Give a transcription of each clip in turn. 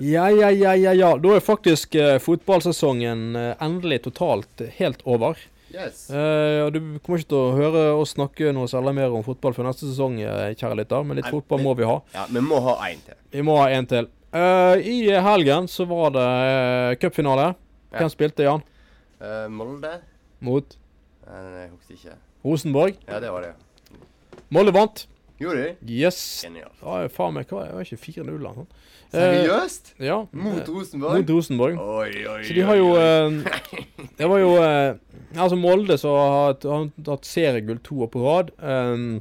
Ja, ja, ja, ja, ja. Da er faktisk uh, fotballsesongen uh, endelig totalt helt over. Yes. Uh, Du kommer ikke til å høre oss snakke noe særlig mer om fotball før neste sesong, kjære lytter, men litt Nei, fotball men- må vi ha. Ja, vi må ha én til. Vi må ha en til. I helgen så var det uh, cupfinale. Ja. Hvem spilte, Jan? Molde? Mot Nei, jeg husker ikke. Rosenborg. Ja, det var det. Molde vant. Gjorde de? Yes. Genialt. Ja, faen meg, hva Jeg var ikke 4-0 eller noe sånt? Eh, Seriøst? ja. Mot eh, Rosenborg? Mot Rosenborg. Oi, oi, Så de har jo eh, Det var jo eh, Altså Molde som har har hatt seriegull to år på rad. Um,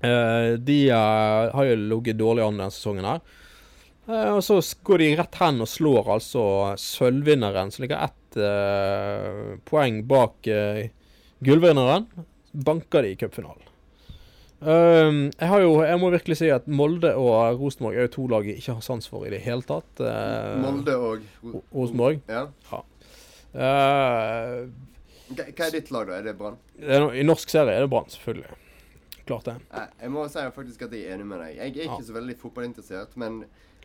eh, de eh, har jo ligget dårlig an denne sesongen her. Eh, og så går de rett hen og slår altså sølvvinneren, som ligger ett eh, poeng bak gullvinneren. Banker de i cupfinalen. Um, jeg har jo, jeg må virkelig si at Molde og Rosenborg er jo to lag jeg ikke har sans for i det hele tatt. Uh, Molde og Ro- Rosenborg. Ja. ja. Hva hva er ditt lag, da? Er det Brann? I norsk serie er det Brann, selvfølgelig. Klart det. Eh, Jeg må si faktisk at jeg er enig med deg. Jeg er ikke Ja. så veldig fotballinteressert, men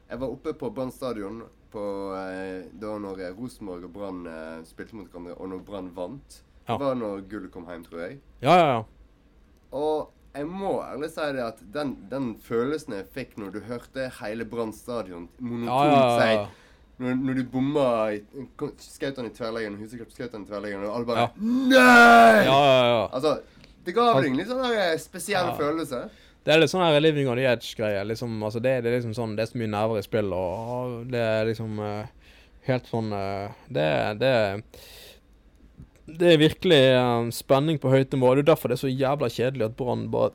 jeg var oppe på Brann stadion på, da når Rosenborg og Brann spilte mot hverandre, og når Brann vant. Ja. Det var når gullet kom hjem, tror jeg. Ja, ja, ja. Og jeg må ærlig si det at den, den følelsen jeg fikk når du hørte hele Brann stadion monotont ja, ja, ja. si når, når du bomma Skjøt han i tverrleggen, Huseklepp skjøt han i tverrleggen, og alle bare Ja. Nei! ja, ja, ja. Altså, det ga deg en litt sånn eh, spesiell følelse. Det er litt sånn her living on the edge-greie. Liksom, altså det, det er liksom sånn, det er så mye nerver i spill, og det er liksom uh, helt sånn uh, Det, det Det er virkelig um, spenning på høyt nivå. Det er derfor det er så jævla kjedelig at Brann bare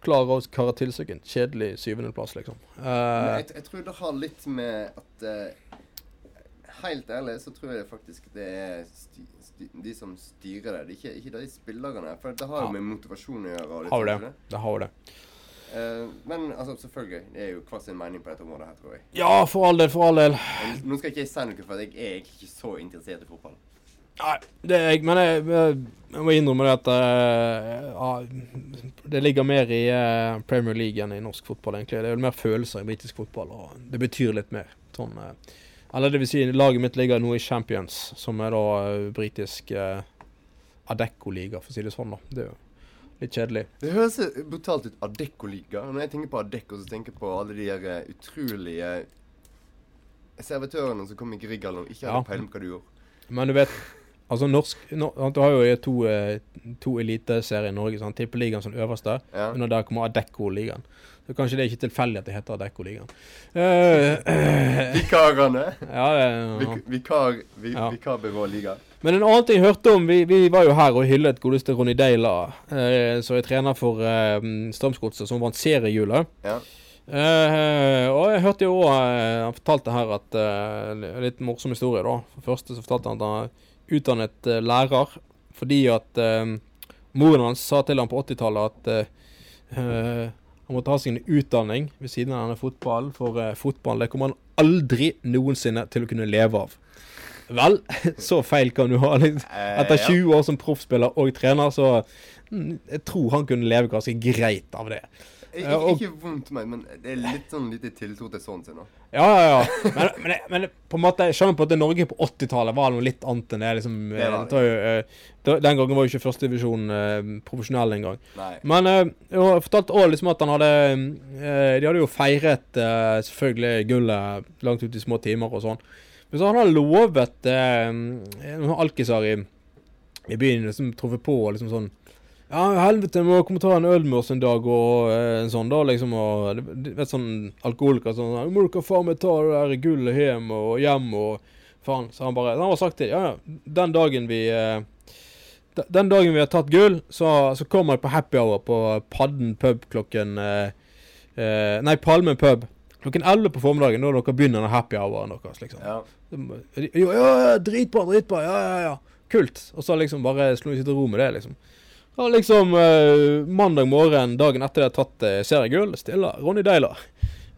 klarer å karre til seg en kjedelig syvendeplass, liksom. Men Eh, jeg, jeg tror det har litt med at uh, Helt ærlig så tror jeg faktisk det er sty, sty, de som styrer det. Det ikke, ikke de spillerne. For det har jo Ja. med motivasjon å gjøre. har sånn, det. Det har jo det. Uh, men altså, selvfølgelig. Det er jo hver sin mening på dette området her, tror jeg. Ja, for all del, for all del. Nå skal ikke jeg si noe, for jeg er egentlig ikke så interessert i fotball. Nei, det er jeg, men jeg, jeg, må innrømme det at eh, ja, det ligger mer i eh, Premier League enn i norsk fotball, egentlig. Det er vel mer følelser i britisk fotball, og det betyr litt mer. Sånn, eh, eller det vil si, laget mitt ligger nå i Champions, som er da britisk uh, Adecco-liga, for å si det sånn. da. Det er jo litt kjedelig. Det høres brutalt ut Adecco-liga. Når jeg tenker på Adecco, så tenker jeg på alle de der eh, utrolige servitørene som kom i Grieghallen og ikke hadde Ja. peiling på hva du gjorde. Men du vet Altså norsk no, Du har jo to, eh, to eliteserier i Norge. Sånn, Tippeligaen som øverste. Ja. Under der kommer Adecco-ligaen. Så kanskje det er ikke tilfeldig at det heter Adecco-ligaen. Uh, Vikarene. ja, det- ja. Vikar, vi, Ja. Vikarbyrå-liga. Men en annen ting jeg hørte om Vi, vi var jo her og hyllet godeste Ronny Deila, uh, som er trener for uh, Strømsgodset, som vant seriehjulet. Ja. Uh, og jeg hørte jo òg uh, Han fortalte her at uh, litt morsom historie, da. For første så fortalte han at han utdannet uh, lærer fordi at eh, moren hans sa til ham på 80-tallet at eh, han måtte ha sin utdanning ved siden av denne fotballen, for uh, fotball det kommer han aldri noensinne til å kunne leve av. Vel, så feil kan du ha. Etter 20 år som proffspiller og trener, så mm, jeg tror han kunne leve ganske greit av det. Ik Ja, og- ikke vondt meg, men det er litt sånn lite tiltro til sønnen sin nå. Ja, ja, ja. Men, men, men på en måte, jeg skjønner på at Norge på 80-tallet var noe litt annet enn det. liksom. Det var eh, var jo, eh, den gangen var jo ikke førstedivisjon eh, profesjonell engang. Men eh, jeg fortalte òg liksom at han hadde eh, De hadde jo feiret eh, selvfølgelig gullet langt ut i små timer og sånn. Men så han lovet eh, noen alkiser i, i byen liksom truffet på og liksom sånn Ja, helvete, må komme ta en øl med oss en dag og eh, en sånn, da, liksom. Og du vet sånn alkoholiker sånn «Ja, 'Må dere faen meg ta det der gullet hjem og hjem og faen.' Så han bare Han har sagt til Ja, ja, den dagen vi eh, den dagen vi har tatt gull, så, så kommer jeg på happy hour på Padden pub klokken eh, eh, Nei, Palmen pub. Klokken 11 på formiddagen, da dere begynner den happy houren deres. liksom. Ja. Ja, ja, dritbra, dritbra, ja, ja, ja. Kult. Og så liksom bare slo vi sitt ro med det, liksom. Og liksom eh, mandag morgen, dagen etter de har tatt uh, seriegull, stiller Ronny Deila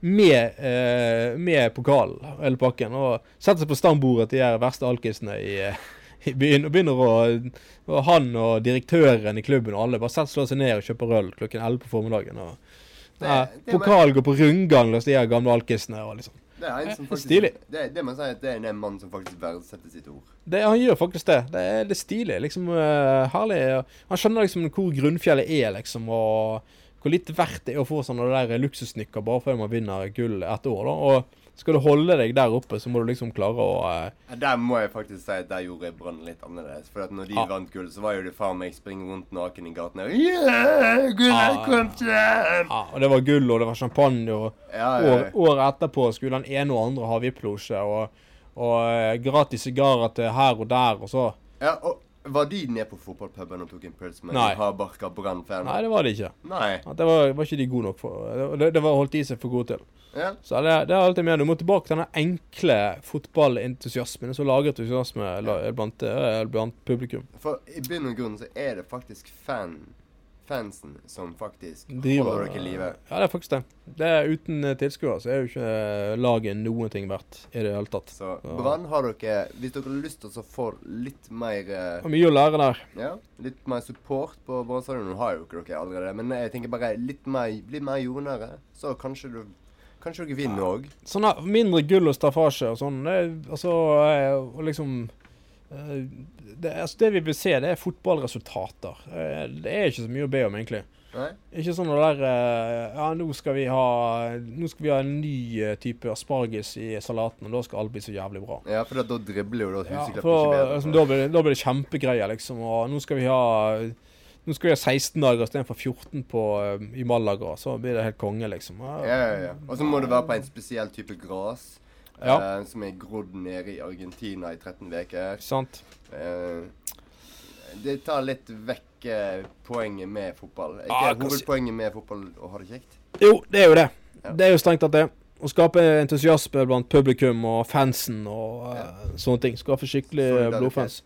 med, eh, med pokal og hele pakken, og setter seg på stambordet til de verste alkisene i, eh, i byen, og begynner å og Han og direktøren i klubben og alle bare setter slår seg ned og kjøper øl klokken 11 på formiddagen. og Det- det er Pokal går på rundgang hos de gamle alkisene. og liksom Det er en som faktisk Stilig. Det, det man sier, at det er en mann som faktisk verdsetter sitt ord. Det, han gjør faktisk det. Det er, det er stilig. Liksom uh, herlig. Han skjønner liksom hvor grunnfjellet er, liksom, og hvor litt verdt det er å få sånne der luksusnykker bare fordi man vinner gull et år. da, og skal du holde deg der oppe, så må du liksom klare å uh... Ja, Der må jeg faktisk si at der gjorde jeg Brann litt annerledes. For at når de ah. vant gull, så var jo det faen meg springe rundt naken i gatene. Yeah, gull er Ah. kommet hjem! Ja, og det var gull, og det var champagne, og Ja, ja, år, året etterpå skulle den ene og andre ha VIP-losje, og, og uh, gratis sigarer til her og der, og så ja. Og var de nede på fotballpuben og tok en pils med Nei. hardbarka Brann-fan? Nei, det var de ikke. Nei. At det var, var ikke de gode nok for. Det, det var holdt de seg for gode til. Ja. Så det, det er alltid mer. Du må tilbake til denne enkle fotballentusiasmen som lager entusiasme la- blant, eh, blant publikum. For i bunn og grunn så er det faktisk fan, fansen som faktisk Driver- holder dere i live. Ja, det er faktisk det. Det er Uten eh, tilskuere så er jo ikke eh, laget noen ting verdt i det hele tatt. Så Ja. Brann har dere Hvis dere har lyst til å få litt mer og er mye å lære der. Ja, litt mer support på Brann stadion. Har jo ikke dere allerede, men jeg tenker bare litt mer, bli mer jordnære. Så kanskje du Kanskje dere vinner òg. Sånn her, mindre gull og staffasje og sånn. Det, altså, eh, liksom eh, det, altså, det vi vil se, det er fotballresultater. Eh, Det er ikke så mye å be om, egentlig. Nei? Ikke sånn det der eh, Ja, nå skal vi ha Nå skal vi ha en ny eh, type asparges i salaten, og da skal alt bli så jævlig bra. Ja, for da dribler jo da Ja, for, ikke bedre. Altså, da, blir, det- da blir det kjempegreier, liksom. Og nå skal vi ha Nå skal vi ha 16 dager istedenfor 14 på, eh, i Malaga. Så blir det helt konge, liksom. ja, ja, ja. Og så må det være på en spesiell type gress. Ja. uh, som er grodd nede i Argentina i 13 uker. Sant? Uh, det tar litt vekk eh, poenget med fotball. Er Ah, ikke ah, hovedpoenget med fotball å ha det kjekt? Jo, det er jo det. Ja. Det er jo strengt tatt det. Å skape entusiasme blant publikum og fansen og ja. sånne ting. Skaffe skikkelig blodfans.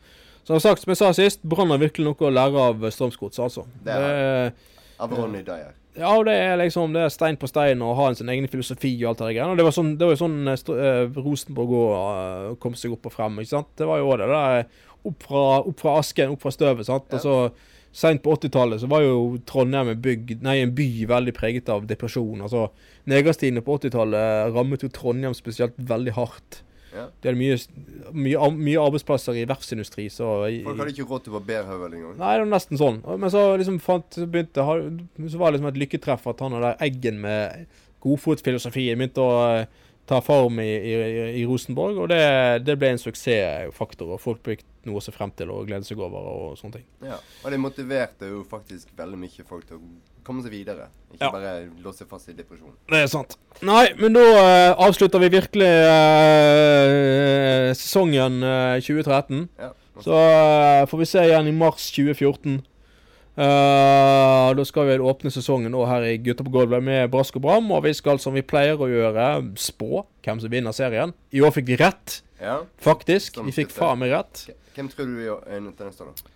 Som sagt, som jeg sa sist, Brann har virkelig noe å lære av Strømsgods, altså. Det er Det, Av Ronny Dyer. Ja, og det er liksom det er stein på stein og ha en sin egen filosofi og alt det der greiene. Og det var sånn, det var jo sånn eh, eh, Rosenborg òg uh, kom seg opp og frem, ikke sant. Det var jo det der opp fra, opp fra asken, opp fra støvet, sant. Ja. Så Seint på 80-tallet så var jo Trondheim en, bygd, nei, en by veldig preget av depresjon. altså Nedgangstidene på 80-tallet rammet jo Trondheim spesielt veldig hardt. Ja. Det er mye, mye, mye arbeidsplasser i verftsindustri. så... I, Folk hadde ikke råd til barberhøvel engang. Nei, det var nesten sånn. Men så liksom fant, så begynte Så var det liksom et lykketreff at han og der Eggen med godfotfilosofien begynte å eh, ta form i, i, i Rosenborg, og det, det ble en suksessfaktor. og Folk fikk noe å se frem til og glede seg over og sånne ting. Ja. Og det motiverte jo faktisk veldig mye folk til å komme seg videre. Ikke Ja. bare låse fast i depresjon. Det er sant. Nei, men da uh, avslutter vi virkelig uh, sesongen uh, 2013. Ja. Så eh, får vi se igjen i mars 2014. Eh, da skal vi åpne sesongen nå her i Gutta på gulvet med brask og bram. Og vi skal, som vi pleier å gjøre, spå hvem som vinner serien. I år fikk vi rett, ja. faktisk. Som Vi fikk faen meg rett. Hvem tror du vi er nødt til neste år, da?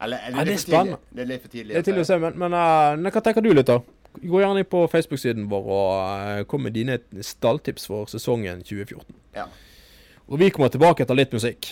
Eller er det, Ja, det er litt for tidlig? spennende. Det er litt for tidlig. Det er tidlig å se, men, men eh, hva tenker du litt, da? Gå gjerne på Facebook-siden vår og eh, kom med dine stalltips for sesongen 2014. Ja. Og vi kommer tilbake etter litt musikk.